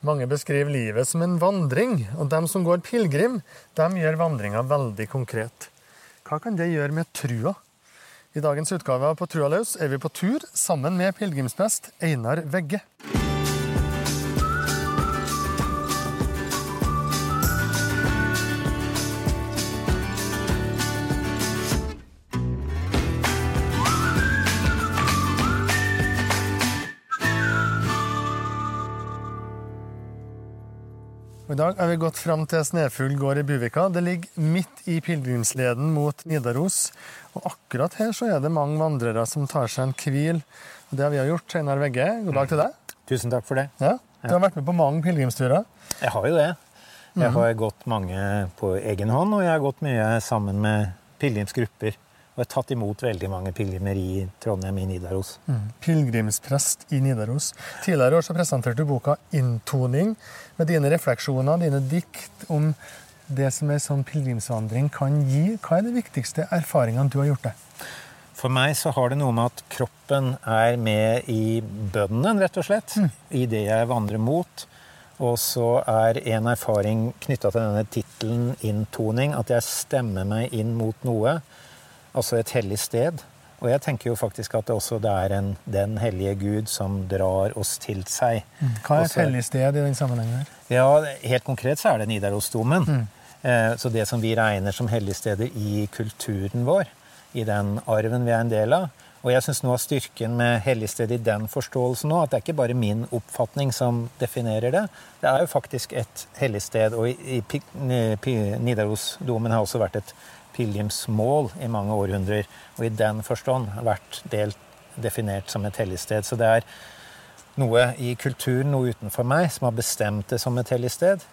Mange beskriver livet som en vandring, og de som går pilegrim, gjør vandringa veldig konkret. Hva kan det gjøre med trua? I dagens utgave av På trua løs er vi på tur sammen med pilegrimsprest Einar Vegge. Og I dag har vi gått fram til Snefugl gård i Buvika. Det ligger midt i pilegrimsleden mot Nidaros. Og akkurat her så er det mange vandrere som tar seg en hvil. Og det har vi gjort. Einar Vegge, god dag til deg. Tusen takk for det. Ja, Du har vært med på mange pilegrimsturer. Jeg har jo det. Jeg har gått mange på egen hånd, og jeg har gått mye sammen med pilegrimsgrupper. Og har tatt imot veldig mange pilegrimer i Trondheim i Nidaros. Pilegrimsprest i Nidaros. Tidligere i år så presenterte du boka 'Inntoning', med dine refleksjoner, dine dikt om det som en sånn pilegrimsvandring kan gi. Hva er de viktigste erfaringene du har gjort deg? For meg så har det noe med at kroppen er med i bønnen, rett og slett. I det jeg vandrer mot. Og så er en erfaring knytta til denne tittelen 'inntoning' at jeg stemmer meg inn mot noe. Altså et hellig sted. Og jeg tenker jo faktisk at det også det er en, den hellige Gud som drar oss til seg. Hva er et Også- hellig sted i den sammenhengen? her? Ja, helt konkret så er det Nidarosdomen. Eh, Så det som vi regner som helligsteder i kulturen vår, i den arven vi er en del av. Og jeg syns noe av styrken med helligstedet i den forståelsen nå, at det er ikke bare min oppfatning som definerer det. Det er jo faktisk et helligsted, og i, i i Nidarosdomen har også vært et pilegrimsmål i mange århundrer, og i den forstand vært delt, definert som et helligsted. Så det er noe i kulturen, noe utenfor meg, som har bestemt det som et hellig sted.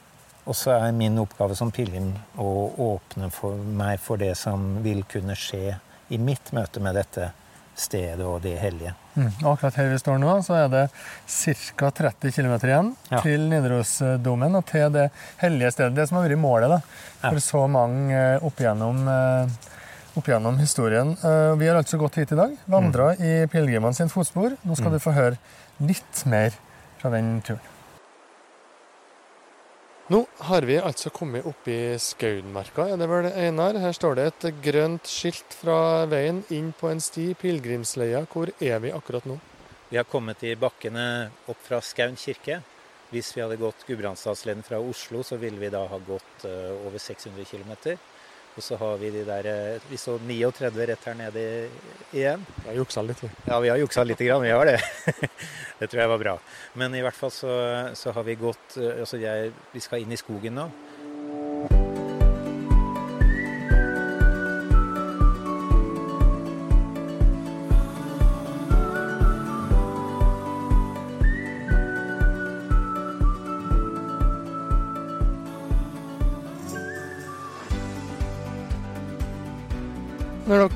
Og så er min oppgave som pilegrim å åpne for meg for det som vil kunne skje i mitt møte med dette stedet og det hellige. Mm. Akkurat her vi står nå, så er det ca. 30 km igjen Ja. til Nidarosdomen og til det hellige stedet. Det som har vært målet da, for Ja. så mange eh, opp gjennom, eh, opp gjennom historien. Eh, Vi har altså gått hit i dag, vandra Mm. i pilegrimene sin fotspor. Nå skal du få høre litt mer fra den turen. Nå har vi altså kommet opp i Skaunmarka, er det vel, Einar? Her står det et grønt skilt fra veien inn på en sti, pilegrimsleia. Hvor er vi akkurat nå? Vi har kommet i bakkene opp fra Skaun kirke. Hvis vi hadde gått Gudbrandsdalsleden fra Oslo, så ville vi da ha gått eh, over 600 km. Og så har vi de der eh, Vi så 39 rett her nede igjen. Vi har juksa litt, vi. Ja, vi har juksa lite grann, vi har det. det tror jeg var bra. Men i hvert fall så, så har vi gått eh, Altså jeg, vi skal inn i skogen nå.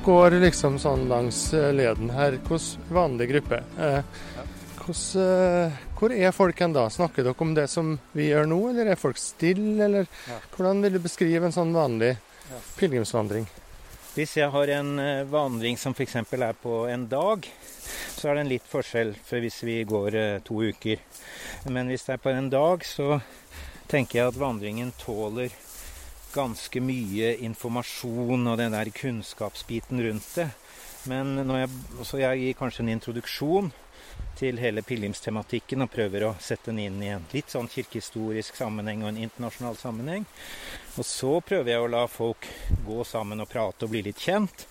Går liksom sånn langs eh, leden her, hvordan vanlig gruppe eh, hvordan, eh, Hvor er folk hen da? Snakker dere om det som vi gjør nå, eller er folk stille, eller hvordan vil du beskrive en sånn vanlig pilegrimsvandring? Hvis jeg har en vandring som f.eks. er på en dag, så er det en litt forskjell for hvis vi går to uker. Men hvis det er på en dag, så tenker jeg at vandringen tåler ganske mye informasjon og den der kunnskapsbiten rundt det. Men når jeg, så jeg gir kanskje en introduksjon til hele pilegrimstematikken og prøver å sette den inn i en litt sånn kirkehistorisk sammenheng og en internasjonal sammenheng. Og så prøver jeg å la folk gå sammen og prate og bli litt kjent.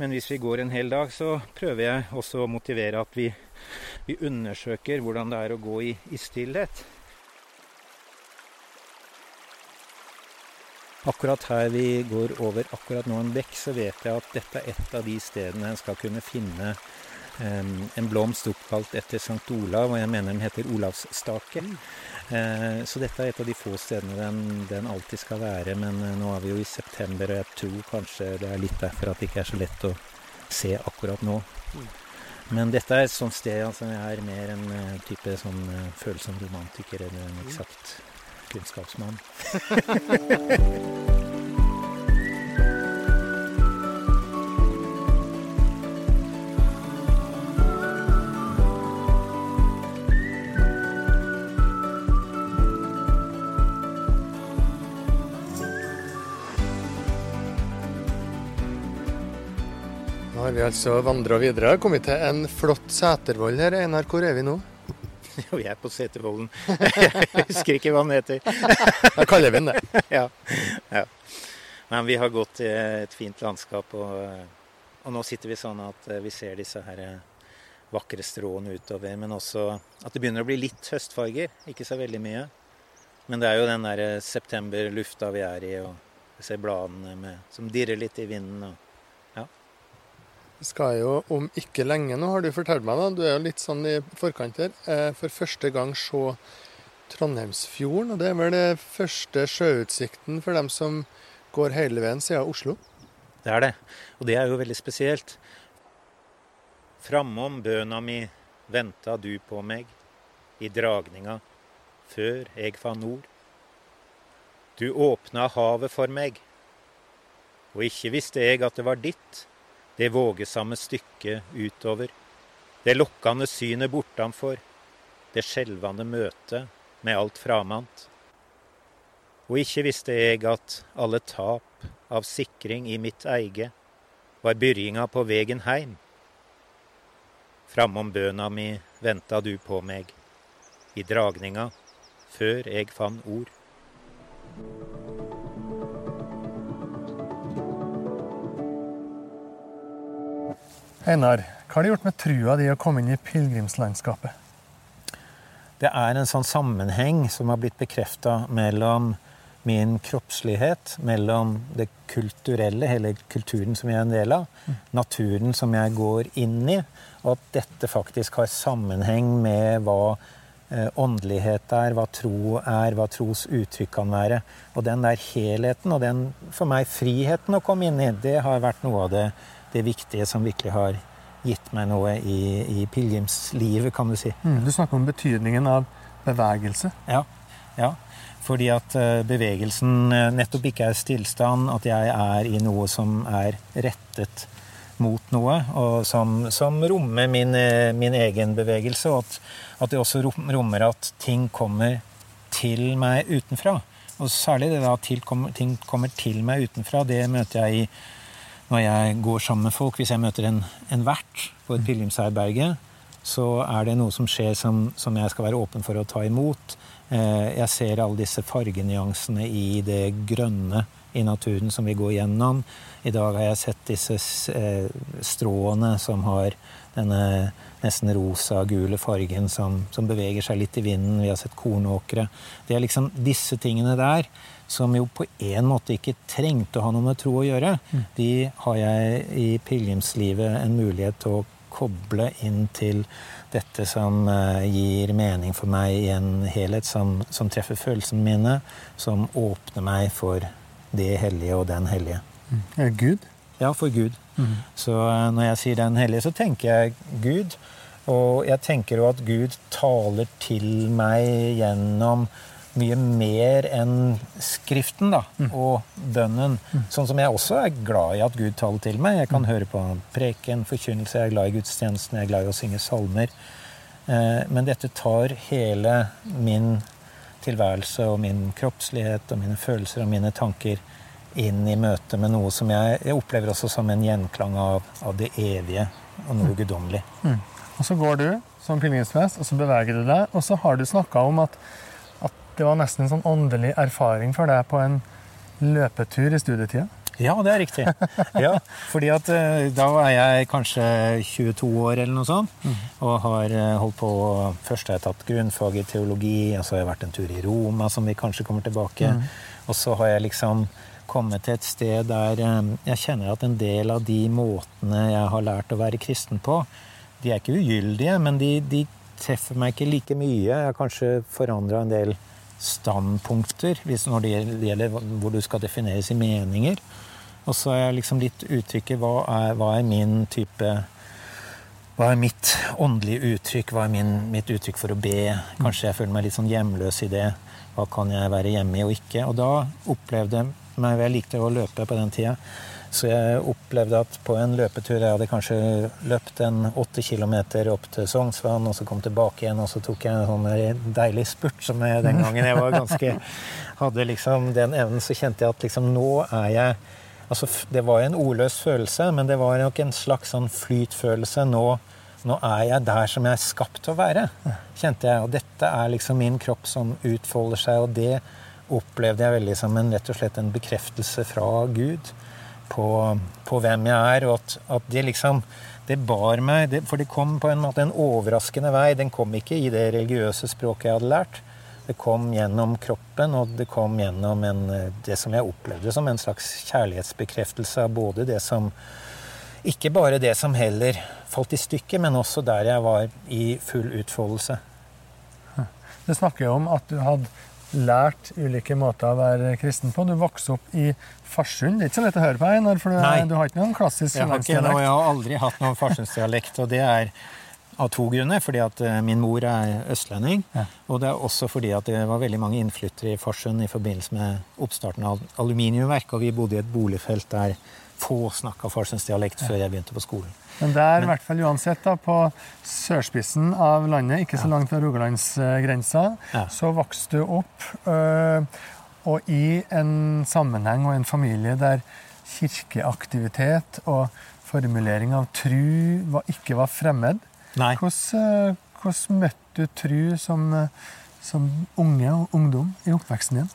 Men hvis vi går en hel dag, så prøver jeg også å motivere at vi, vi undersøker hvordan det er å gå i, i stillhet. Akkurat her vi går over akkurat nå en bekk, så vet jeg at dette er et av de stedene en skal kunne finne um, en blomst oppkalt etter St. Olav, og jeg mener den heter Olavsstake. Eh, så dette er et av de få stedene den, den alltid skal være, men uh, nå er vi jo i september, og jeg tror kanskje det er litt derfor at det ikke er så lett å se akkurat nå. Men dette er et sånt sted altså, jeg er mer en uh, type sånn følsom romantiker enn en eksakt kunnskapsmann. Nå har vi altså vandra videre. Kommet til en flott setervoll her. Einar, hvor er vi nå? Jo, vi er på Setervollen. Jeg husker ikke hva den heter. Da kaller vi den det. ja. ja. Men vi har gått i et fint landskap, og, og, nå sitter vi sånn at vi ser disse her vakre stråene utover. Men også at det begynner å bli litt høstfarger. Ikke så veldig mye. Men det er jo den der septemberlufta vi er i, og vi ser bladene med, som dirrer litt i vinden. og skal jo om ikke lenge nå, har du fortalt meg, da, du er jo litt sånn i forkant her, eh, for første gang se Trondheimsfjorden. Og det er vel det første sjøutsikten for dem som går hele veien siden Oslo? Det er det. Og det er jo veldig spesielt. Framom bøna mi venta du på meg i dragninga før eg fann nord. Du åpna havet for meg, og ikke visste jeg at det var ditt det vågesamme stykket utover, det lokkende synet bortanfor, det skjelvende møtet med alt framant. Og ikke visste jeg at alle tap av sikring i mitt eige var byrjinga på vegen heim. Framom bøna mi venta du på meg, i dragninga, før jeg fann ord. Einar, hva har det gjort med trua di å komme inn i pilegrimslandskapet? Det er en sånn sammenheng som har blitt bekrefta mellom min kroppslighet, mellom det kulturelle, hele kulturen som jeg er en del av, mm. naturen som jeg går inn i, og at dette faktisk har sammenheng med hva eh, åndelighet er, hva tro er, hva tros uttrykk kan være. Og den der helheten og den for meg friheten å komme inn i, det har vært noe av det det viktige som virkelig har gitt meg noe i, i pilegrimslivet, kan du si. Mm, du snakker om betydningen av bevegelse. Ja. ja. Fordi at uh, bevegelsen uh, nettopp ikke er stillstand, at jeg er i noe som er rettet mot noe, og som, som rommer min, uh, min, egen bevegelse, og at, at, det også rommer at ting kommer til meg utenfra. Og særlig det da at ting kommer til meg utenfra, det møter jeg i når jeg går sammen med folk, hvis jeg møter en, en vert på et pilegrimsherberge, så er det noe som skjer som, som, jeg skal være åpen for å ta imot. Eh, jeg ser alle disse fargenyansene i det grønne i naturen som vi går gjennom. I dag har jeg sett disse eh, stråene som har denne nesten rosa-gule fargen som, som, beveger seg litt i vinden. Vi har sett kornåkre. Det er liksom disse tingene der som jo på en måte ikke trengte å ha noe med tro å gjøre, mm. de har jeg i pilegrimslivet en mulighet til å koble inn til dette som uh, gir mening for meg i en helhet, som, som, treffer følelsene mine, som åpner meg for det hellige og den hellige. Mm. Er Gud? Ja, for Gud. Mm. Så uh, når jeg sier den hellige, så tenker jeg Gud. Og jeg tenker jo at Gud taler til meg gjennom mye mer enn Skriften da, mm. og bønnen. Mm. Sånn som jeg også er glad i at Gud taler til meg. Jeg kan mm. høre på preken, forkynnelse, jeg er glad i gudstjenesten, jeg er glad i å synge salmer. Eh, men dette tar hele min tilværelse og min kroppslighet og mine følelser og mine tanker inn i møte med noe som jeg, jeg opplever også som en gjenklang av, av det evige og noe mm. guddommelig. Mm. Og så går du som pilegrimsprest, og så beveger du deg, og så har du snakka om at det var nesten en sånn åndelig erfaring for deg på en løpetur i studietida? Ja, det er riktig. Ja, fordi at uh, da var jeg kanskje 22 år eller noe sånt. Mm. Og har uh, holdt på Først har jeg tatt grunnfag i teologi, og så har jeg vært en tur i Roma, som vi kanskje kommer tilbake. Mm. Og så har jeg liksom kommet til et sted der um, jeg kjenner at en del av de måtene jeg har lært å være kristen på, de er ikke ugyldige, men de, de treffer meg ikke like mye. Jeg har kanskje forandra en del standpunkter når det gjelder hvor du skal defineres i meninger. Og så er liksom litt uttrykket hva er, hva er min type hva er mitt åndelige uttrykk? Hva er min, mitt uttrykk for å be? Kanskje jeg føler meg litt sånn hjemløs i det. Hva kan jeg være hjemme i og ikke? Og da opplevde jeg meg Jeg likte å løpe på den tida. Så jeg opplevde at på en løpetur Jeg hadde kanskje løpt en åtte kilometer opp til Sognsvann, og så kom tilbake igjen, og så tok jeg en sånn deilig spurt som jeg den gangen jeg var ganske Hadde liksom den evnen, så kjente jeg at liksom nå er jeg altså, Det var en ordløs følelse, men det var nok en slags sånn flytfølelse. Nå, nå er jeg der som jeg er skapt til å være, kjente jeg. Og dette er liksom min kropp som utfolder seg, og det opplevde jeg veldig som en, rett og slett en bekreftelse fra Gud på, på hvem jeg er, og at, at det liksom det bar meg, det, for det kom på en måte en overraskende vei. Den kom ikke i det religiøse språket jeg hadde lært. Det kom gjennom kroppen, og det kom gjennom en, det som jeg opplevde som en slags kjærlighetsbekreftelse av både det som Ikke bare det som heller falt i stykket, men også der jeg var i full utfoldelse. Du snakker jo om at du hadde lært ulike måter å være kristen på. Du vokste opp i Farsund. Det er ikke så lett å høre på, her, for du, du, har ikke noen klassisk jeg har, jeg har aldri hatt noen farsundsdialekt, Og det er av to grunner. Fordi at eh, min mor er østlending. Ja. Og det er også fordi at det var veldig mange innflyttere i Farsund i forbindelse med oppstarten av aluminiumverk. Og vi bodde i et boligfelt der få snakka farsundsdialekt før jeg begynte på skolen. Men der, i hvert fall uansett, da, på sørspissen av landet, ikke så langt fra Rogalandsgrensa, ja. så vokste du opp. Øh, og i en sammenheng og en familie der kirkeaktivitet og formulering av tru ikke var fremmed. Nei. Hvordan, øh, hvordan møtte du tru som, som unge og ungdom i oppveksten din?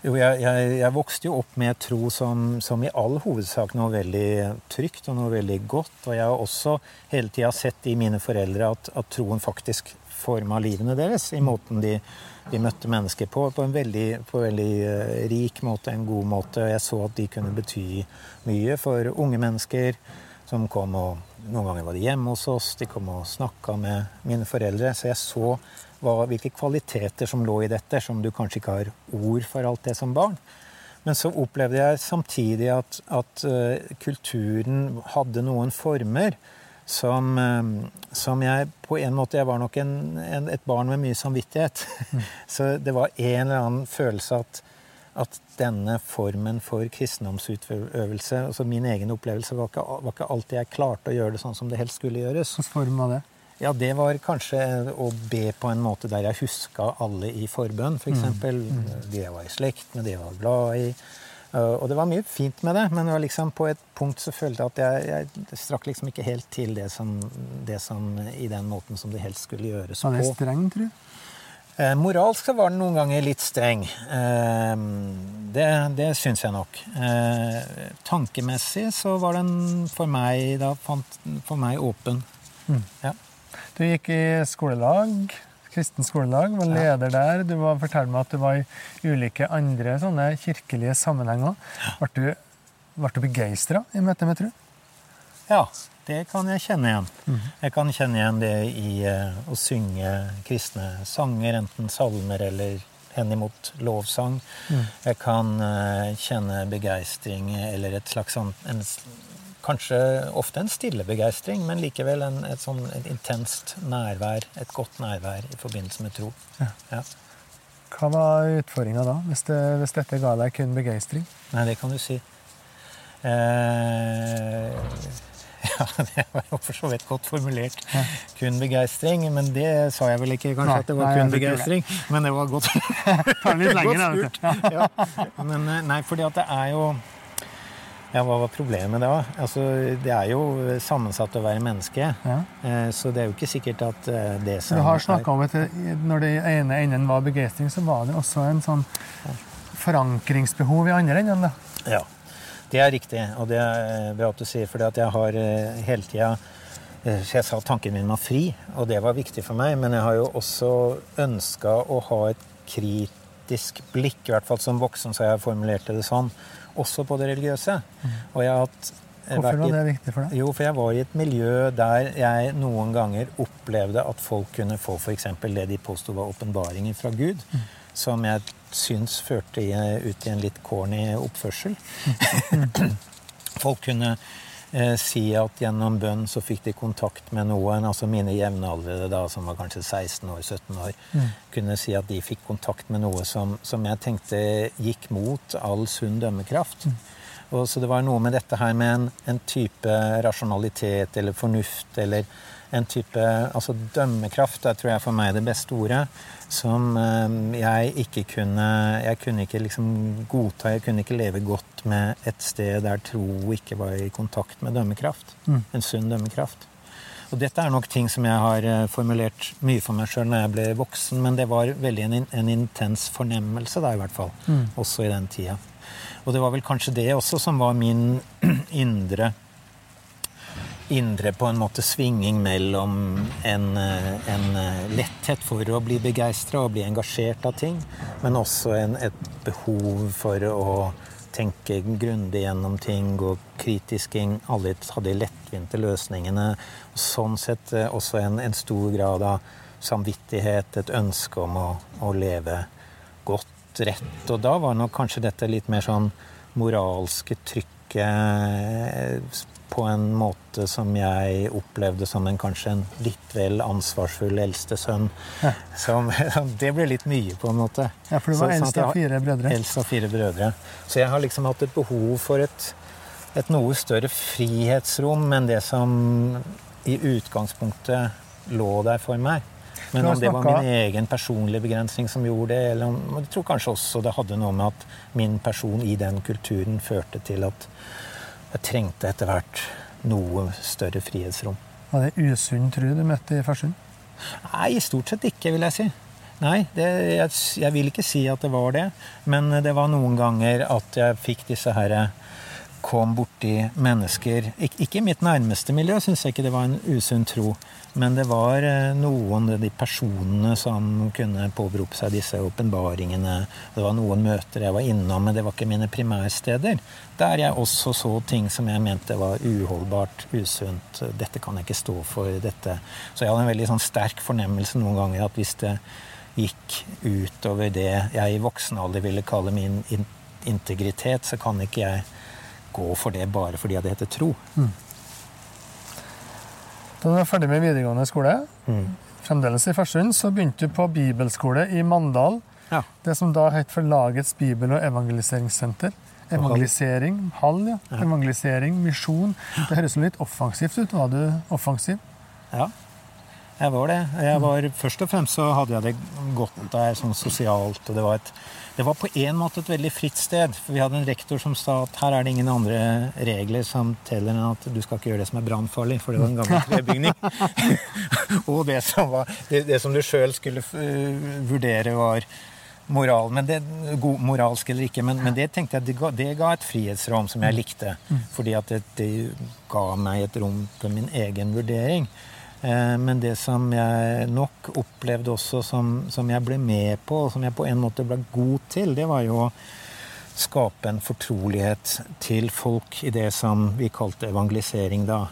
Jo, jeg, jeg, jeg, vokste jo opp med tro som, som, i all hovedsak noe veldig trygt og noe veldig godt. Og jeg har også hele tida sett i mine foreldre at, at troen faktisk forma livene deres. I måten de, de møtte mennesker på. På en veldig, på veldig uh, rik måte, en god måte. Jeg så at de kunne bety mye for unge mennesker som kom og Noen ganger var de hjemme hos oss, de kom og snakka med mine foreldre. Så jeg så hva, hvilke kvaliteter som lå i dette, som du kanskje ikke har ord for alt det som barn. Men så opplevde jeg samtidig at, at uh, kulturen hadde noen former som, uh, som, jeg på en måte Jeg var nok en, en, et barn med mye samvittighet. Mm. så det var en eller annen følelse at, at denne formen for kristendomsutøvelse, altså min egen opplevelse, var ikke, var ikke alltid jeg klarte å gjøre det sånn som det helst skulle gjøres. Hvilken form var det? Ja, det var kanskje å be på en måte der jeg huska alle i forbønn, f.eks. For mm. mm. De jeg var i slekt med, de jeg var glad i. Uh, og det var mye fint med det, men det liksom på et punkt så følte jeg at jeg, jeg strakk liksom ikke helt til det som, det som, i den måten som det helst skulle gjøres på. Var det streng, tror du? Eh, moralsk så var den noen ganger litt streng. Eh, det det syns jeg nok. Eh, tankemessig så var den for meg, da, for meg åpen. Mm. Ja. Du gikk i skolelag, kristen skolelag, var leder der. Du var, fortalte meg at du var i ulike andre sånne kirkelige sammenhenger. Ble du, ble du begeistra i møte med tro? Ja, det kan jeg kjenne igjen. Mm. Jeg kan kjenne igjen det i uh, å synge kristne sanger, enten salmer eller henimot lovsang. Mm. Jeg kan uh, kjenne begeistring eller et slags sånn en, Kanskje ofte en stille begeistring, men likevel en, et sånn et intenst nærvær, et godt nærvær i forbindelse med tro. Ja. Ja. Hva var utfordringa da, hvis, det, hvis, dette ga deg kun begeistring? Nei, det kan du si. Eh, ja, det var for så vidt godt formulert. Ja. Kun begeistring. Men det sa jeg vel ikke, kanskje, nei, at det var nei, kun begeistring. Men det var godt, godt spurt. Ja. Men eh, nei, fordi at det er jo ja, Hva var problemet da? Altså, det er jo sammensatt å være menneske. Ja. Eh, så det er jo ikke sikkert at eh, det som Du har snakka om at når det ene enden var begeistring, så var det også en sånn forankringsbehov i andre enden. da. Ja, det er riktig. Og det er bra at du sier, for jeg har eh, hele tida jeg sa tanken min var fri, og det var viktig for meg. Men jeg har jo også ønska å ha et kritisk blikk, i hvert fall som voksen, så jeg formulerte det sånn også på det religiøse. Mm. Og jeg har hatt eh, Hvorfor var det viktig for deg? Jo, for jeg var i et miljø der jeg noen ganger opplevde at folk kunne få f.eks. det de påsto var åpenbaringer fra Gud, mm. som jeg syns førte ut i en litt corny oppførsel. Mm. folk kunne eh, si at gjennom bønn så fikk de kontakt med noen, altså mine jevnaldrende da, som var kanskje 16 år, 17 år, mm. kunne si at de fikk kontakt med noe som, som jeg tenkte gikk mot all sunn dømmekraft. Mm. Og så det var noe med dette her med en, en type rasjonalitet eller fornuft eller en type altså dømmekraft er tror jeg for meg det beste ordet. Som eh, jeg ikke kunne Jeg kunne ikke liksom godta, jeg kunne ikke leve godt med et sted der tro ikke var i kontakt med dømmekraft. Mm. En sunn dømmekraft. Og dette er nok ting som jeg har eh, formulert mye for meg sjøl når jeg ble voksen, men det var veldig en, en intens fornemmelse da, i hvert fall. Mm. Også i den tida. Og det var vel kanskje det også som var min indre indre på en måte svinging mellom en, eh, en eh, letthet for å bli begeistra og bli engasjert av ting, men også en, et behov for å tenke grundig gjennom ting, gå kritisk inn. Alle hadde de lettvinte løsningene. Sånn sett eh, også en, en, stor grad av samvittighet, et ønske om å, å leve godt, rett. Og da var nok kanskje dette litt mer sånn moralske trykket på en måte som jeg opplevde som en kanskje en litt vel ansvarsfull eldstesønn. Ja. det ble litt mye, på en måte. Ja, For du var sånn eldst av fire brødre? Eldst av fire brødre. Så jeg har liksom hatt et behov for et, et noe større frihetsrom enn det som i utgangspunktet lå der for meg. Men om det var min egen personlige begrensning som gjorde det, eller om Jeg tror kanskje også det hadde noe med at min person i den kulturen førte til at jeg trengte etter hvert noe større frihetsrom. Var det usunn tro du møtte i Farsund? Nei, stort sett ikke, vil jeg si. Nei, det, jeg, jeg, vil ikke si at det var det. Men det var noen ganger at jeg fikk disse herre Kom borti mennesker Ikke i mitt nærmeste miljø syns jeg ikke det var en usunn tro. Men det var eh, noen av de personene som kunne påberope seg disse åpenbaringene. Det var noen møter jeg var innom, men det var ikke mine primærsteder. Der jeg også så ting som jeg mente var uholdbart, usunt. Dette kan jeg ikke stå for. dette. Så jeg hadde en veldig sånn sterk fornemmelse noen ganger at hvis det gikk utover det jeg i voksen alder ville kalle min integritet, så kan ikke jeg gå for det bare fordi det heter tro. Mm. Da du var ferdig med videregående skole, mm. fremdeles i Farsund, så begynte du på bibelskole i Mandal. Ja. Det som da het for Lagets bibel- og evangeliseringssenter. Evangelisering, hall, ja. Evangelisering, misjon. Det høres jo litt offensivt ut. Var du offensiv? Ja, jeg var det. Jeg var, først og fremst så hadde jeg det godt der sånn sosialt. og det var et det var på en måte et veldig fritt sted. For vi hadde en rektor som sa at her er det ingen andre regler som teller enn at du skal ikke gjøre det som er brannfarlig, for det var en gammel trebygning. og det som, var, det, det som du sjøl skulle uh, vurdere, var moral. Men det, god, moralsk eller ikke, men, men, det tenkte jeg det ga, det ga, et frihetsrom som jeg likte. Mm. Fordi at det, det ga meg et rom for min egen vurdering. Eh, men det som jeg nok opplevde også som, som, jeg ble med på, og som jeg på en måte ble god til, det var jo å skape en fortrolighet til folk i det som vi kalte evangelisering da.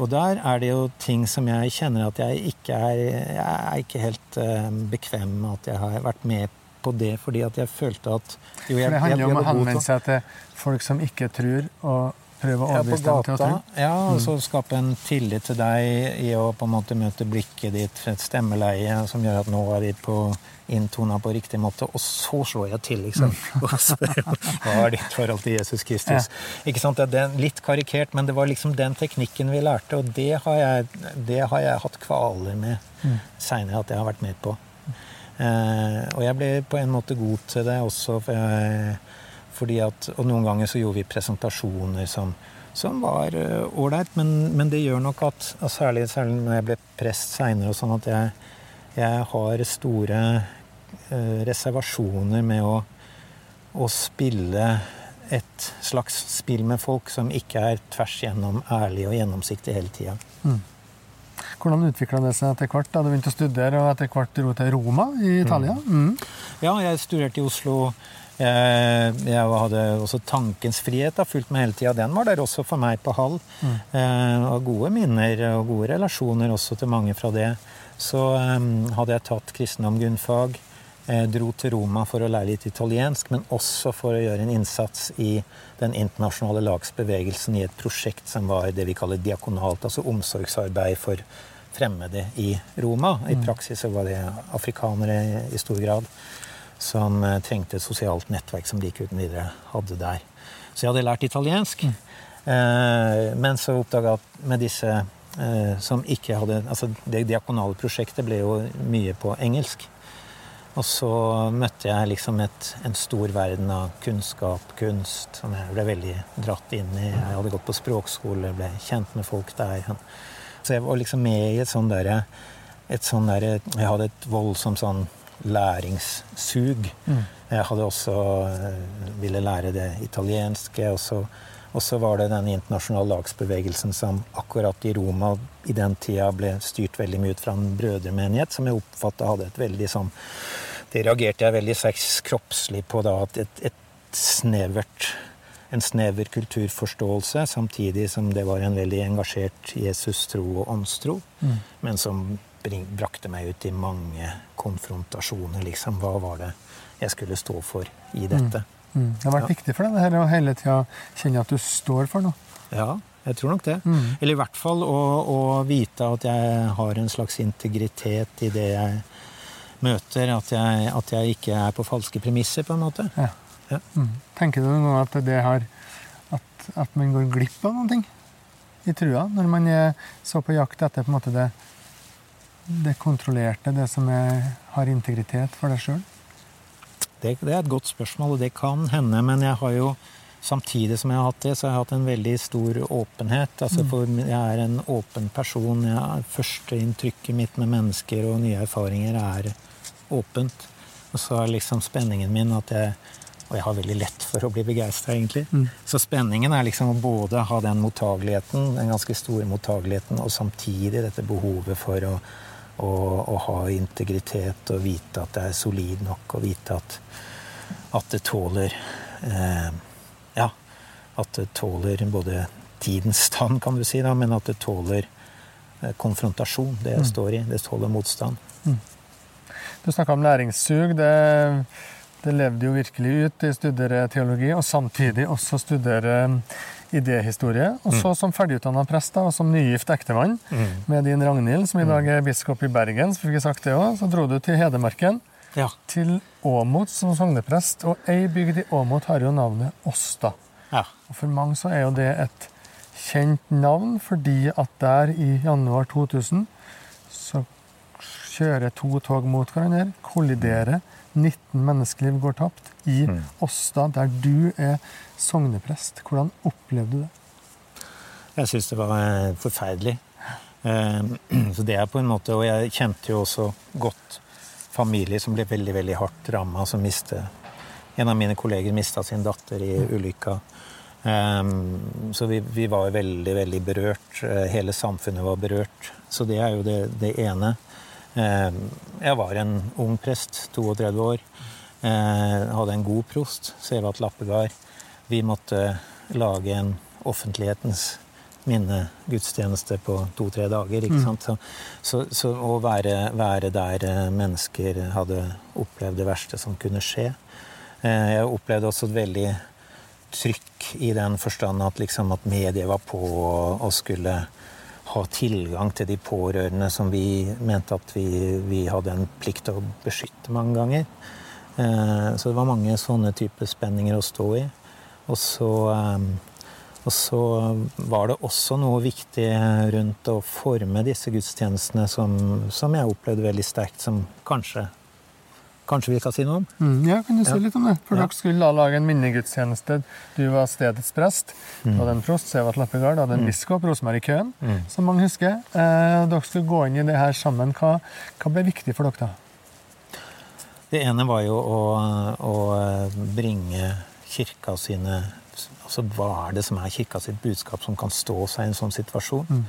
Og der er det jo ting som jeg kjenner at jeg ikke er, jeg er ikke helt uh, bekvem med at jeg har vært med på det, fordi at jeg følte at jo, jeg, For det handler jo om å henvende seg til folk som ikke tror, og Prøve å overbevise dem til å tro? Ja, og så mm. skape en tillit til deg i å på en måte møte blikket ditt, et stemmeleie som gjør at nå er vi på inntona på riktig måte, og så slår jeg til, liksom. Mm. Og spør hva er ditt forhold til Jesus Kristus. Ja. Ikke sant? Det er litt karikert, men det var liksom den teknikken vi lærte, og det har jeg, det har jeg hatt kvaler med mm. seinere at jeg har vært med på. Eh, og jeg ble på en måte god til det også. for jeg at, og noen ganger så gjorde vi presentasjoner som, som var eh, ålreit, men, men, det gjør nok at særlig, særlig, når jeg ble prest seinere, sånn at jeg, jeg, har store uh, reservasjoner med å, å, spille et slags spill med folk som ikke er tvers gjennom ærlig og gjennomsiktig hele tida. Mm. Hvordan utvikla det seg etter hvert da du begynte å studere og etter hvert dro til Roma i Italia? Mm. Mm. Ja, jeg studerte i Oslo Eh, jeg hadde også tankens frihet da, fulgt med hele tida. Den var der også for meg på Hall. Mm. Eh, og gode minner og gode relasjoner også til mange fra det. Så um, hadde jeg tatt kristendom grunnfag, eh, dro til Roma for å lære litt italiensk, men også for å gjøre en innsats i den internasjonale lagsbevegelsen i et prosjekt som var det vi kaller diakonalt, altså omsorgsarbeid for fremmede i Roma. I mm. praksis så var det afrikanere i stor grad som eh, trengte et sosialt nettverk som de ikke uten videre hadde der. Så jeg hadde lært italiensk. Mm. Eh, men så oppdaga at med disse eh, som ikke hadde Altså, det diakonale prosjektet ble jo mye på engelsk. Og så møtte jeg liksom et, en stor verden av kunnskap, kunst, som jeg ble veldig dratt inn i. Jeg hadde gått på språkskole, ble kjent med folk der. Så jeg var liksom med i et sånn derre et sånn der, Jeg hadde et voldsomt sånn læringssug. Mm. Jeg hadde også eh, ville lære det italienske. Og så, og så var det den internasjonale lagsbevegelsen som akkurat i Roma i den tida ble styrt veldig mye ut fra en brødremenighet, som jeg oppfatta hadde et veldig sånn Det reagerte jeg veldig sterkt kroppslig på da, at et, et snevert en snever kulturforståelse, samtidig som det var en veldig engasjert Jesus-tro og åndstro, Mm. men som brakte meg ut i mange konfrontasjoner, liksom. Hva var det jeg skulle stå for i dette? Mm. Det har vært Ja. viktig for deg det her, å hele tida kjenne at du står for noe. Ja, jeg tror nok det. Mm. Eller i hvert fall å, å vite at jeg har en slags integritet i det jeg møter. At jeg, at jeg ikke er på falske premisser, på en måte. Ja. Ja. Mm. Tenker du nå at det har at, at man går glipp av noen ting i trua, når man er så på jakt etter på en måte det, det kontrollerte, det som er, har integritet for deg sjøl? Det, det er et godt spørsmål, og det kan hende. Men jeg har jo samtidig som jeg har hatt det, så har jeg hatt en veldig stor åpenhet. Altså for jeg er en åpen person. Jeg, Førsteinntrykket mitt med mennesker og nye erfaringer er åpent. Og så er liksom spenningen min at jeg Og jeg har veldig lett for å bli begeistra, egentlig. Mm. Så spenningen er liksom å både ha den mottageligheten, den ganske store mottageligheten, og samtidig dette behovet for å, å, og, ha integritet og vite at det er solid nok, og vite at, at det tåler eh, Ja, at det tåler både tidens stand, kan du si, da, men at det tåler eh, konfrontasjon, det jeg Mm. står i. Det tåler motstand. Du snakka om læringssug. Det, det levde jo virkelig ut i studere teologi, og samtidig også studere idéhistorie. Og så som ferdigutdanna prest da, og som nygift ektemann med din Ragnhild, som i dag er biskop i Bergen, så fikk jeg sagt det også, så dro du til Hedmarken, Ja. til Åmot som sogneprest. Og ei bygd i Åmot har jo navnet Åsta. ja. Og for mange så er jo det et kjent navn, fordi at der i januar 2000 så kjører to tog mot hverandre, kolliderer, 19 menneskeliv går tapt i Mm. Åsta, der du er sogneprest. Hvordan opplevde du det? Jeg syns det var eh, forferdelig. Eh, Så det er på en måte Og jeg kjente jo også godt familie som ble veldig veldig hardt ramma, som mistet En av mine kolleger mista sin datter i ulykka. Eh, Så vi, vi var veldig, veldig berørt. Hele samfunnet var berørt. Så det er jo det, det ene. Eh, Jeg var en ung prest, 32 år. Eh, Hadde en god prost, Sevat Lappegard. Vi måtte lage en offentlighetens minnegudstjeneste på to-tre dager. ikke Mm. sant? Så, så, så å være, være der eh, mennesker hadde opplevd det verste som kunne skje. Jeg opplevde også et veldig trykk i den forstand at, liksom, at mediet var på og, og skulle ha tilgang til de pårørende som vi mente at vi, vi hadde en plikt til å beskytte mange ganger. Eh, Så det var mange sånne typer spenninger å stå i. Og så, eh, og så var det også noe viktig rundt å forme disse gudstjenestene som, som jeg opplevde veldig sterkt, som kanskje Kanskje vi skal si noe om? Mm, ja, kan du si Ja. litt om det? For Ja. dere skulle da lage en minnegudstjeneste. Du var stedets prest. Du hadde en prost, Sevat Lappegard. Hadde en Mm. biskop, Rosemarie Køhn, Mm. som mange husker. Eh, dere skulle gå inn i det her sammen. Hva, hva ble viktig for dere da? Det ene var jo å, å bringe kirka sine Altså hva er det som er kirka sitt budskap som kan stå seg i en sånn situasjon? Mm.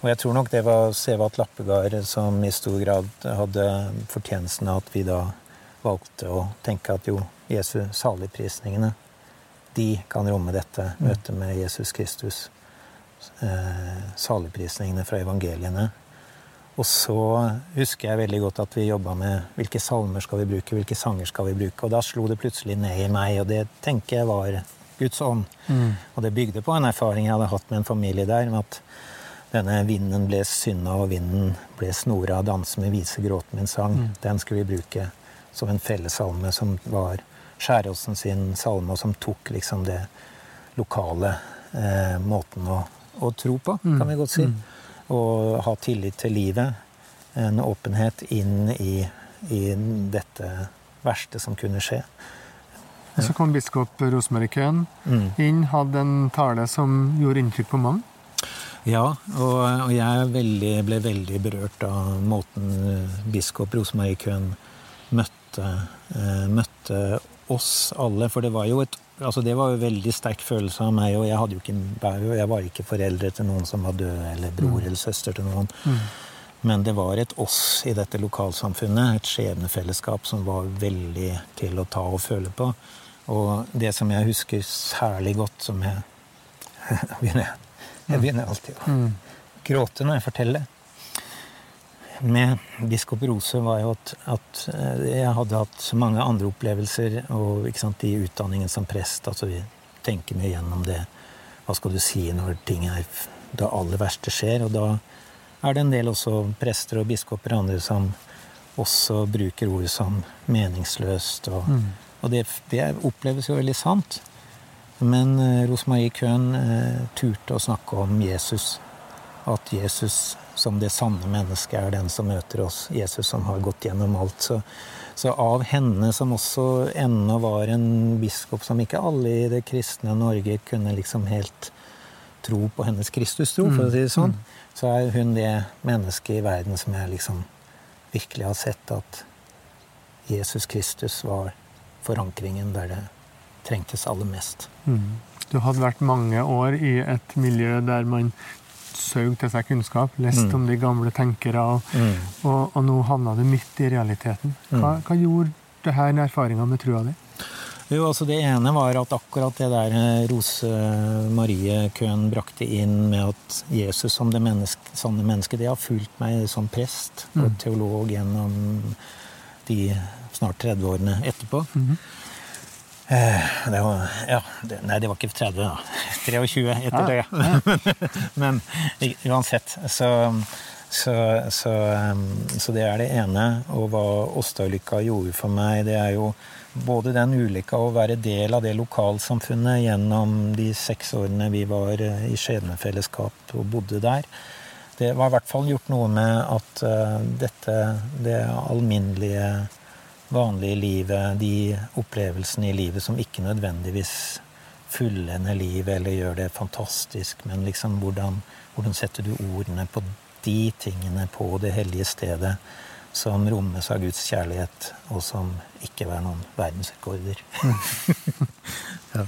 Og jeg tror nok det var Sevat Lappegard som i stor grad hadde fortjenesten av at vi da valgte å tenke at jo, Jesu saligprisningene, de kan romme dette Mm. møtet med Jesus Kristus. Eh, saligprisningene fra evangeliene. Og så husker jeg veldig godt at vi jobba med hvilke salmer skal vi bruke, hvilke sanger skal vi bruke. Og da slo det plutselig ned i meg, og det tenker jeg var Guds ånd. Mm. Og det bygde på en erfaring jeg hadde hatt med en familie der, med at denne vinden ble synda, og vinden ble snora, danse med vise gråten min sang. Mm. Den skulle vi bruke som en fellessalme som var Skjæråsen sin salme, og som tok liksom det lokale eh, måten å, å tro på, Mm. kan vi godt si. Mm. og ha tillit til livet. En åpenhet inn i, i dette verste som kunne skje. Så kom biskop Rosemarie Köhn Mm. inn, hadde en tale som gjorde inntrykk på mange. Ja, og, og jeg veldig, ble veldig berørt av måten eh, biskop Rosemarie Köhn møtte, eh, møtte oss alle. For det var jo et altså det var jo veldig sterk følelse av meg, og jeg, hadde jo ikke, jeg var ikke foreldre til noen som var døde, eller bror eller søster til noen. Men det var et oss i dette lokalsamfunnet, et skjebnefellesskap som var veldig til å ta og føle på. Og det som jeg husker særlig godt, som jeg Jeg begynner alltid å gråte når jeg forteller. Med biskop Rose var jo at, at eh, jeg hadde hatt mange andre opplevelser og sant, i utdanningen som prest. altså Vi tenker mye gjennom det. Hva skal du si når ting er det aller verste skjer? Og da er det en del også prester og biskoper og andre som også bruker ord som meningsløst. Og, og det, det oppleves jo veldig sant. Men Rosmarie Rosemarie Köhn eh, turte å snakke om Jesus. At Jesus som det sanne mennesket er den som møter oss. Jesus som har gått gjennom alt. Så, så av henne, som også ennå var en biskop som ikke alle i det kristne Norge kunne liksom helt tro på hennes Kristustro, for å si det sånn, så er hun det mennesket i verden som jeg liksom virkelig har sett at Jesus Kristus var forankringen der det trengtes aller mest. Du hadde vært mange år i et miljø der man søg til seg kunnskap, lest om de gamle tenkere, og, og, og nå havna du midt i realiteten. Hva, hva gjorde det her erfaringa med trua di? Jo, altså Det ene var at akkurat det der eh, Rose Marie Køhn brakte inn med at Jesus som det menneske, sanne mennesket, det har fulgt meg som prest og teolog gjennom de snart 30 årene etterpå. Eh, Det var, ja, det, nei, det var ikke 30, da. 23 etter det. Men men uansett, så, så, så, um, så det er det ene. Og hva Åsta-ulykka gjorde for meg, det er jo både den ulykka å være del av det lokalsamfunnet gjennom de seks årene vi var eh, i skjebnefellesskap og bodde der. Det var i hvert fall gjort noe med at eh, dette, det alminnelige vanlige livet, de opplevelsene i livet som ikke nødvendigvis fullender livet eller gjør det fantastisk, men liksom hvordan, hvordan setter du ordene på de tingene på det hellige stedet som rommes av Guds kjærlighet, og som ikke er noen verdensrekorder.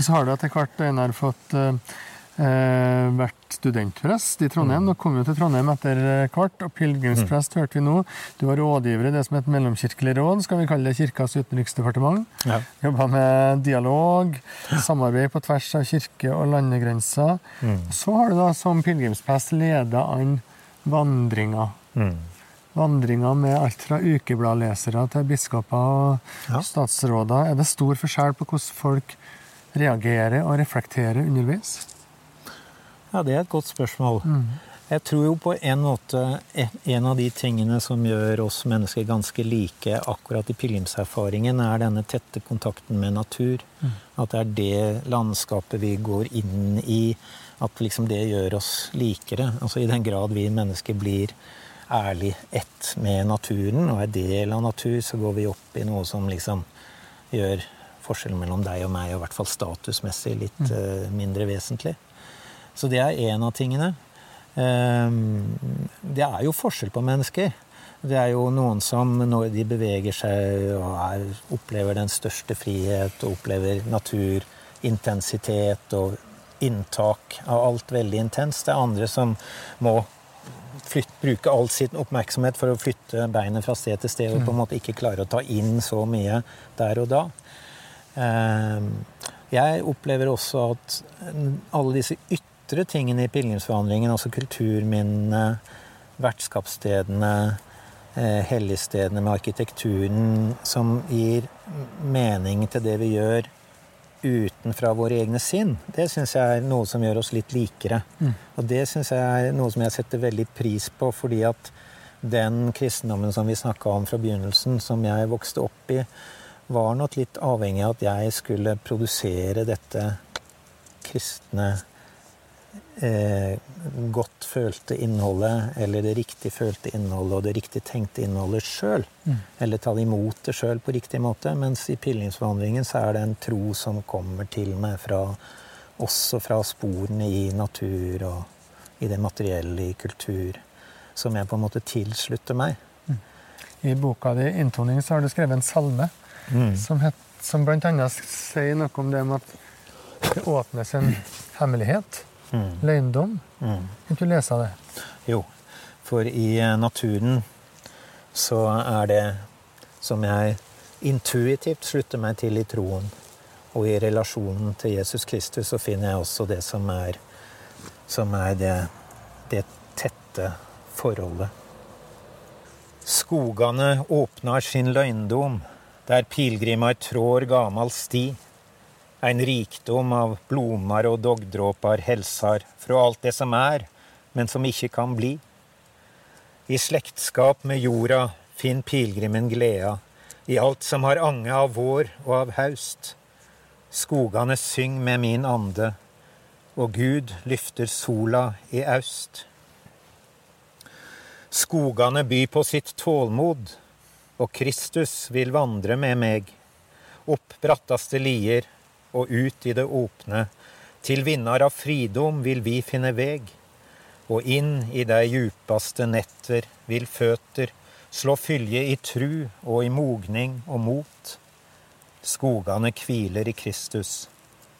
Så har du etter hvert Einar, fått eh, eh, vært studentprest i Trondheim. Nå kom jo til Trondheim etter eh, hvert, og pilegrimsprest hørte vi nå. Du var rådgiver i det som het Mellomkirkelig råd, skal vi kalle det Kirkas utenriksdepartement. Ja. Jobba med dialog, samarbeid på tvers av kirke- og landegrenser. Så har du da som pilegrimsprest leda an vandringer. Mm. Vandringer med alt fra ukebladlesere til biskoper og Ja. statsråder. Er det stor forskjell på hvordan folk reagerer og reflekterer underveis? Ja, det er et godt spørsmål. Jeg tror jo på en måte en- av de tingene som gjør oss mennesker ganske like akkurat i pilegrimserfaringen, er denne tette kontakten med natur. At det er det landskapet vi går inn i. At liksom det gjør oss likere. Altså I den grad vi mennesker blir ærlig ett med naturen og er del av natur, så går vi opp i noe som liksom gjør forskjellen mellom deg og meg, og i hvert fall statusmessig, litt eh, mindre vesentlig. Så det er en av tingene. Ehm, Det er jo forskjell på mennesker. Det er jo noen som når de beveger seg og er, opplever den største frihet og opplever naturintensitet og inntak av alt veldig intenst. Det er andre som må flytte, bruke all sin oppmerksomhet for å flytte beinet fra sted til sted og på en måte ikke klare å ta inn så mye der og da. Ehm, Jeg opplever også at alle disse ytre tingene i pilegrimsvandringen, altså kulturminnene, vertskapsstedene, eh, helligstedene med arkitekturen, som gir mening til det vi gjør utenfra våre egne sinn, det syns jeg er noe som gjør oss litt likere. Og det syns jeg er noe som jeg setter veldig pris på, fordi at den kristendommen som vi snakka om fra begynnelsen, som jeg vokste opp i, var nok litt avhengig av at jeg skulle produsere dette kristne eh, godt følte innholdet, eller det riktig følte innholdet og det riktig tenkte innholdet sjøl. Mm. Eller ta imot det sjøl på riktig måte. Mens i pilegrimsvandringen så er det en tro som kommer til meg fra, også fra sporene i natur og i det materielle, i kultur, som jeg på en måte tilslutter meg. Mm. I boka di 'Inntoning' så har du skrevet en salme mm. som, het, som bl.a. sier noe om det med at det åpnes en hemmelighet. Mm. Løgndom. Mm. Kan du lese det? Jo, for i eh, naturen så er det som jeg intuitivt slutter meg til i troen. Og i relasjonen til Jesus Kristus så finner jeg også det som er, som er det, det tette forholdet. Skogane åpnar sin løgndom, der pilegrimar trår gamal sti ein rikdom av blomar og dogdråpar helsar fra alt det som er, men som ikke kan bli. I slektskap med jorda finn pilegrimen gleda, i alt som har ange av vår og av haust. Skogane syng med min ande, og Gud lyfter sola i aust. Skogane byr på sitt tålmod, og Kristus vil vandre med meg, opp brattaste lier og ut i det åpne. Til vinnar av fridom vil vi finne veg, og inn i dei djupaste netter vil føter slå fylje i tru og i mogning og mot. Skogane kviler i Kristus,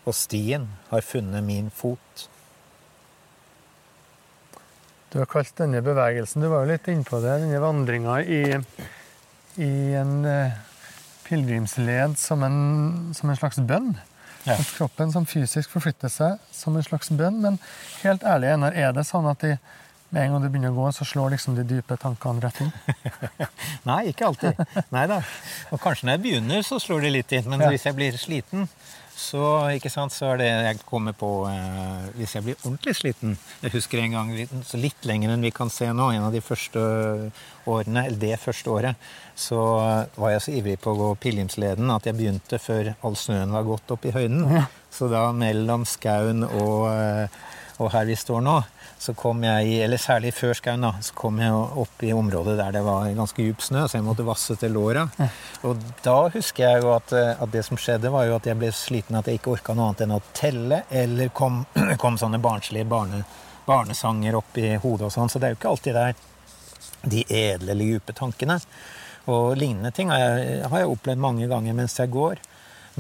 og stien har funnet min fot. Du har kalt denne bevegelsen, du var jo litt innpå det, denne vandringa i, i en eh, pilegrimsled som som en slags bønn. Ja. At kroppen som fysisk forflytter seg som en slags bønn. Men helt ærlig, Einar, er det sånn at de, med en gang du begynner å gå, så slår liksom de dype tankene rett inn? Nei, ikke alltid. Nei da. Og kanskje når jeg begynner, så slår de litt inn. Men ja. hvis jeg blir sliten, så, ikke sant, så er det jeg kommer på eh, Hvis jeg blir ordentlig sliten Jeg husker en gang så litt lenger enn vi kan se nå, en av de første årene, eller det første året, så var jeg så ivrig på å gå pilegrimsleden at jeg begynte før all snøen var gått opp i høyden. Så da mellom skauen og, eh, og her vi står nå, så kom jeg, eller særlig før skauen, da, så kom jeg opp i området der det var ganske djup snø, så jeg måtte vasse til låra. Og da husker jeg jo at, eh, at, det som skjedde, var jo at jeg ble sliten, at jeg ikke orka noe annet enn å telle, eller kom, kom sånne barnslige barne, barnesanger opp i hodet og sånn. Så det er jo ikke alltid det er de edle eller dype tankene. Og lignende ting har jeg, har jeg opplevd mange ganger mens jeg går.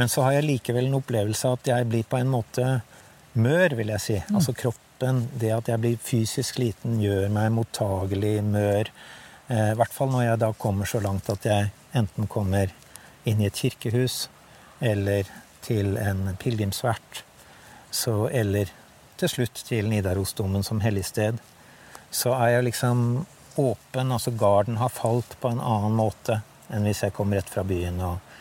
Men så har jeg likevel en opplevelse av at jeg blir på en måte mør, vil jeg si. Mm. Altså kroppen, det at jeg blir fysisk liten, gjør meg mottagelig, mør. Eh, I hvert fall når jeg da kommer så langt at jeg enten kommer inn i et kirkehus eller til en pilegrimsvert, eller til slutt til Nidarosdomen som helligsted, så er jeg liksom åpen. Altså garden har falt på en annen måte enn hvis jeg kom rett fra byen og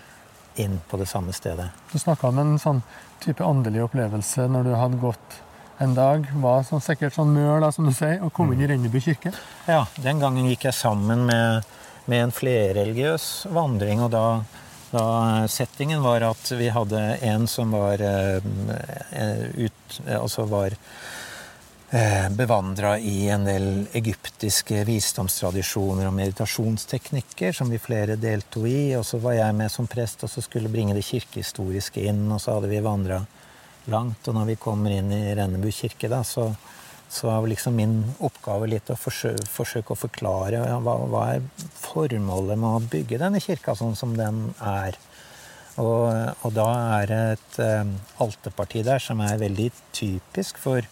inn på det samme stedet. Du snakka om en sånn type åndelig opplevelse når du hadde gått en dag var sånn, sikkert sånn mør, da, som du sier, og kom inn i Rennebu kirke? Ja, den gangen gikk jeg sammen med, med en flerreligiøs vandring. og da, da Settingen var at vi hadde en som var, uh, ut, altså var bevandra i en del egyptiske visdomstradisjoner og meditasjonsteknikker som vi flere deltok i. Og så var jeg med som prest og så skulle bringe det kirkehistoriske inn, og så hadde vi vandra langt. Og når vi kommer inn i Rennebu kirke, da, så, så var liksom min oppgave litt å forsøke, forsøke å forklare ja, hva, hva, er formålet med å bygge denne kirka sånn som den er. Og, og da er det et um, alterparti der som er veldig typisk for,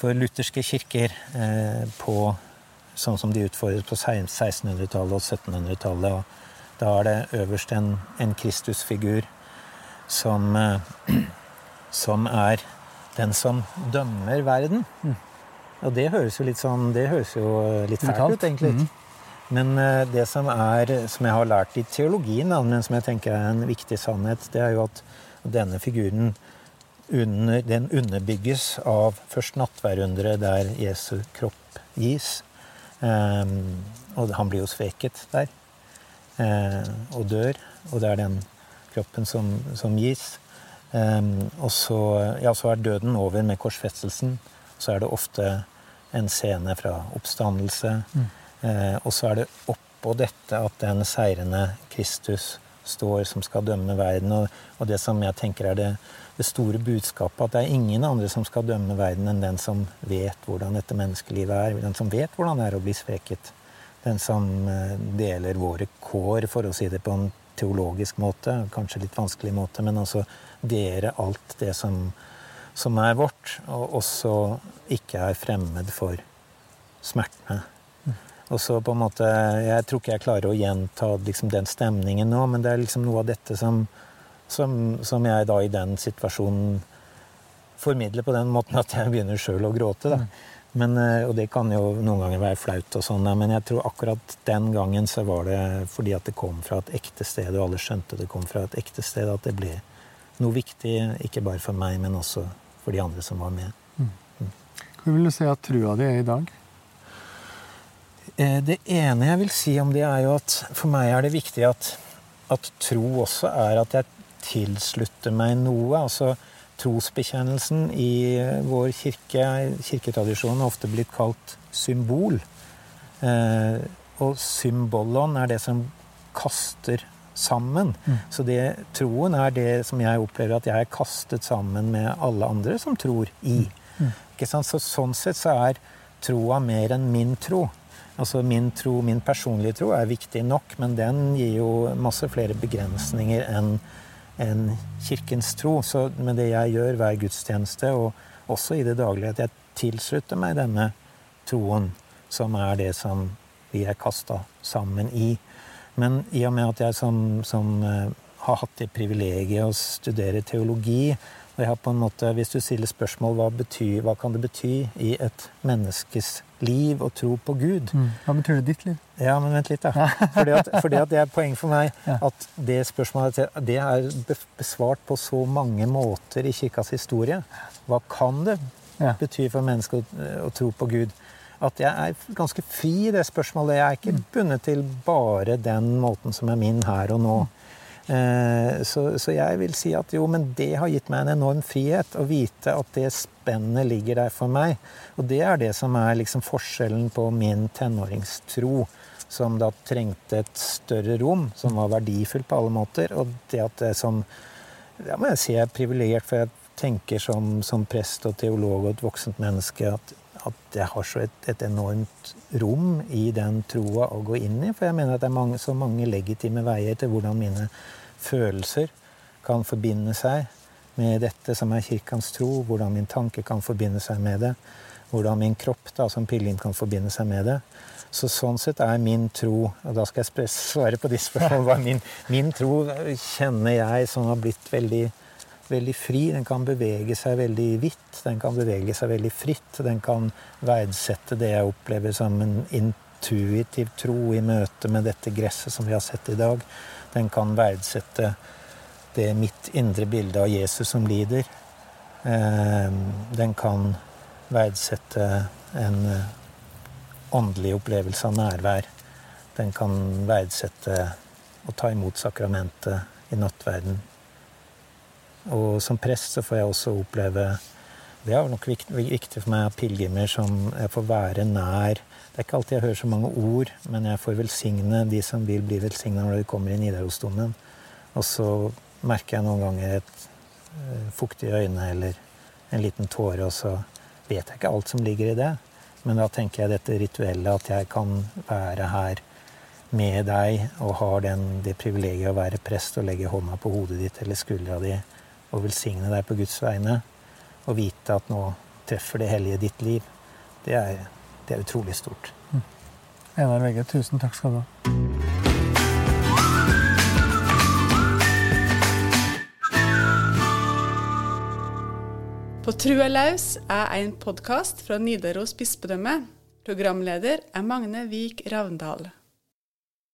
for lutherske kirker eh, på, sånn som de utfordres på 1600-tallet og 1700-tallet. Og da er det øverst en, en Kristusfigur som eh, som er den som dømmer verden. Mm. Og det høres jo litt sånn Det høres jo litt fælt ut, egentlig. Mm. Men eh, det som er, som jeg har lært i teologien, men som jeg tenker er en viktig sannhet, det er jo at denne figuren under, den underbygges av først nattværunderet, der Jesu kropp gis. Um, og han blir jo sveket der. Uh, og dør. Og det er den kroppen som, som gis. Um, og så, ja, så, er døden over med korsfestelsen. så er det ofte en scene fra oppstandelse. Mm. Eh, og så er det oppå dette at den seirende Kristus står som skal dømme verden. Og, og det som jeg tenker er det, det, store budskapet, at det er ingen andre som skal dømme verden enn den som vet hvordan dette menneskelivet er. Den som vet hvordan det er å bli sveket. Den som eh, deler våre kår, for å si det på en teologisk måte. Kanskje litt vanskelig måte, men altså dere alt det som, som er vårt. Og også ikke er fremmed for smertene og så på en måte, Jeg tror ikke jeg klarer å gjenta liksom den stemningen nå, men det er liksom noe av dette som, som, som jeg da i den situasjonen formidler på den måten at jeg begynner sjøl å gråte. da. Men, eh, og det kan jo noen ganger være flaut, og sånn, men jeg tror akkurat den gangen så var det fordi at det kom fra et ekte sted, og alle skjønte det kom fra et ekte sted, at det ble noe viktig, ikke bare for meg, men også for de andre som var med. Mm. Mm. Hvor vil du si at trua di er i dag? Eh, det ene jeg vil si om det, er jo at for meg er det viktig at, at tro også er at jeg tilslutter meg noe. Altså trosbekjennelsen i vår kirke, kirketradisjonen, har ofte blitt kalt symbol. Eh, og symbolon er det som kaster sammen. Mm. Så det, troen er det som jeg opplever at jeg er kastet sammen med alle andre som tror i. Mm. mm. Så, sånn sett så er troa mer enn min tro. Altså min tro, min personlige tro, er viktig nok, men den gir jo masse flere begrensninger enn en kirkens tro. Så med det jeg gjør hver gudstjeneste, og også i det daglige, at jeg tilslutter meg denne troen, som er det som vi er kasta sammen i. Men i og med at jeg som, som uh, har hatt det privilegiet å studere teologi, og jeg har på en måte, Hvis du stiller spørsmål hva, betyr, hva kan det bety i et menneskes liv og tro på Gud mm. Hva betyr det ditt liv? Ja, men vent litt, da. Fordi at, fordi at det er poeng for meg at det spørsmålet det er besvart på så mange måter i kirkas historie. Hva kan det bety for mennesker å, å tro på Gud? At jeg er ganske fri i det spørsmålet. Jeg er ikke mm. bundet til bare den måten som er min her og nå. Eh, så, så, jeg vil si at jo, men det har gitt meg en enorm frihet å vite at det spennet ligger der for meg. Og det er det som er liksom forskjellen på min tenåringstro, som da trengte et større rom, som var verdifullt på alle måter, og det at det som Ja, må jeg si jeg er privilegert, for jeg tenker som, som, prest og teolog og et voksent menneske at, at jeg har så et, et, enormt rom i den troa å gå inn i. For jeg mener at det er mange, så mange legitime veier til hvordan mine følelser kan forbinde seg med dette som er kirkens tro, hvordan min tanke kan forbinde seg med det, hvordan min kropp da, som pilegrim kan forbinde seg med det. Så sånn sett er min tro Og da skal jeg svare på de spørsmålene. Min, min tro kjenner jeg som har blitt veldig, veldig fri. Den kan bevege seg veldig vidt. Den kan bevege seg veldig fritt. Den kan verdsette det jeg opplever som en intuitiv tro i møte med dette gresset som vi har sett i dag. Den kan verdsette det mitt indre bilde av Jesus som lider. Ehm, den kan verdsette en eh, åndelig opplevelse av nærvær. Den kan verdsette å ta imot sakramentet i nattverden. Og som prest så får jeg også oppleve Det er nok viktig for meg at pilegrimer som jeg får være nær det er ikke alltid jeg hører så mange ord, men jeg får velsigne de som vil bli velsigna når de kommer i Nidarosdomen. Og så merker jeg noen ganger et uh, fuktig øyne eller en liten tåre, og så vet jeg ikke alt som ligger i det. Men da tenker jeg dette rituellet, at jeg kan være her med deg og har den, det privilegiet å være prest og legge hånda på hodet ditt eller skuldra di og velsigne deg på Guds vegne, og vite at nå treffer det hellige ditt liv, det er det er utrolig stort. Mm. Einar Vegge, tusen takk skal du ha. På Trua laus er en podkast fra Nidaros bispedømme. Programleder er Magne Vik Ravndal.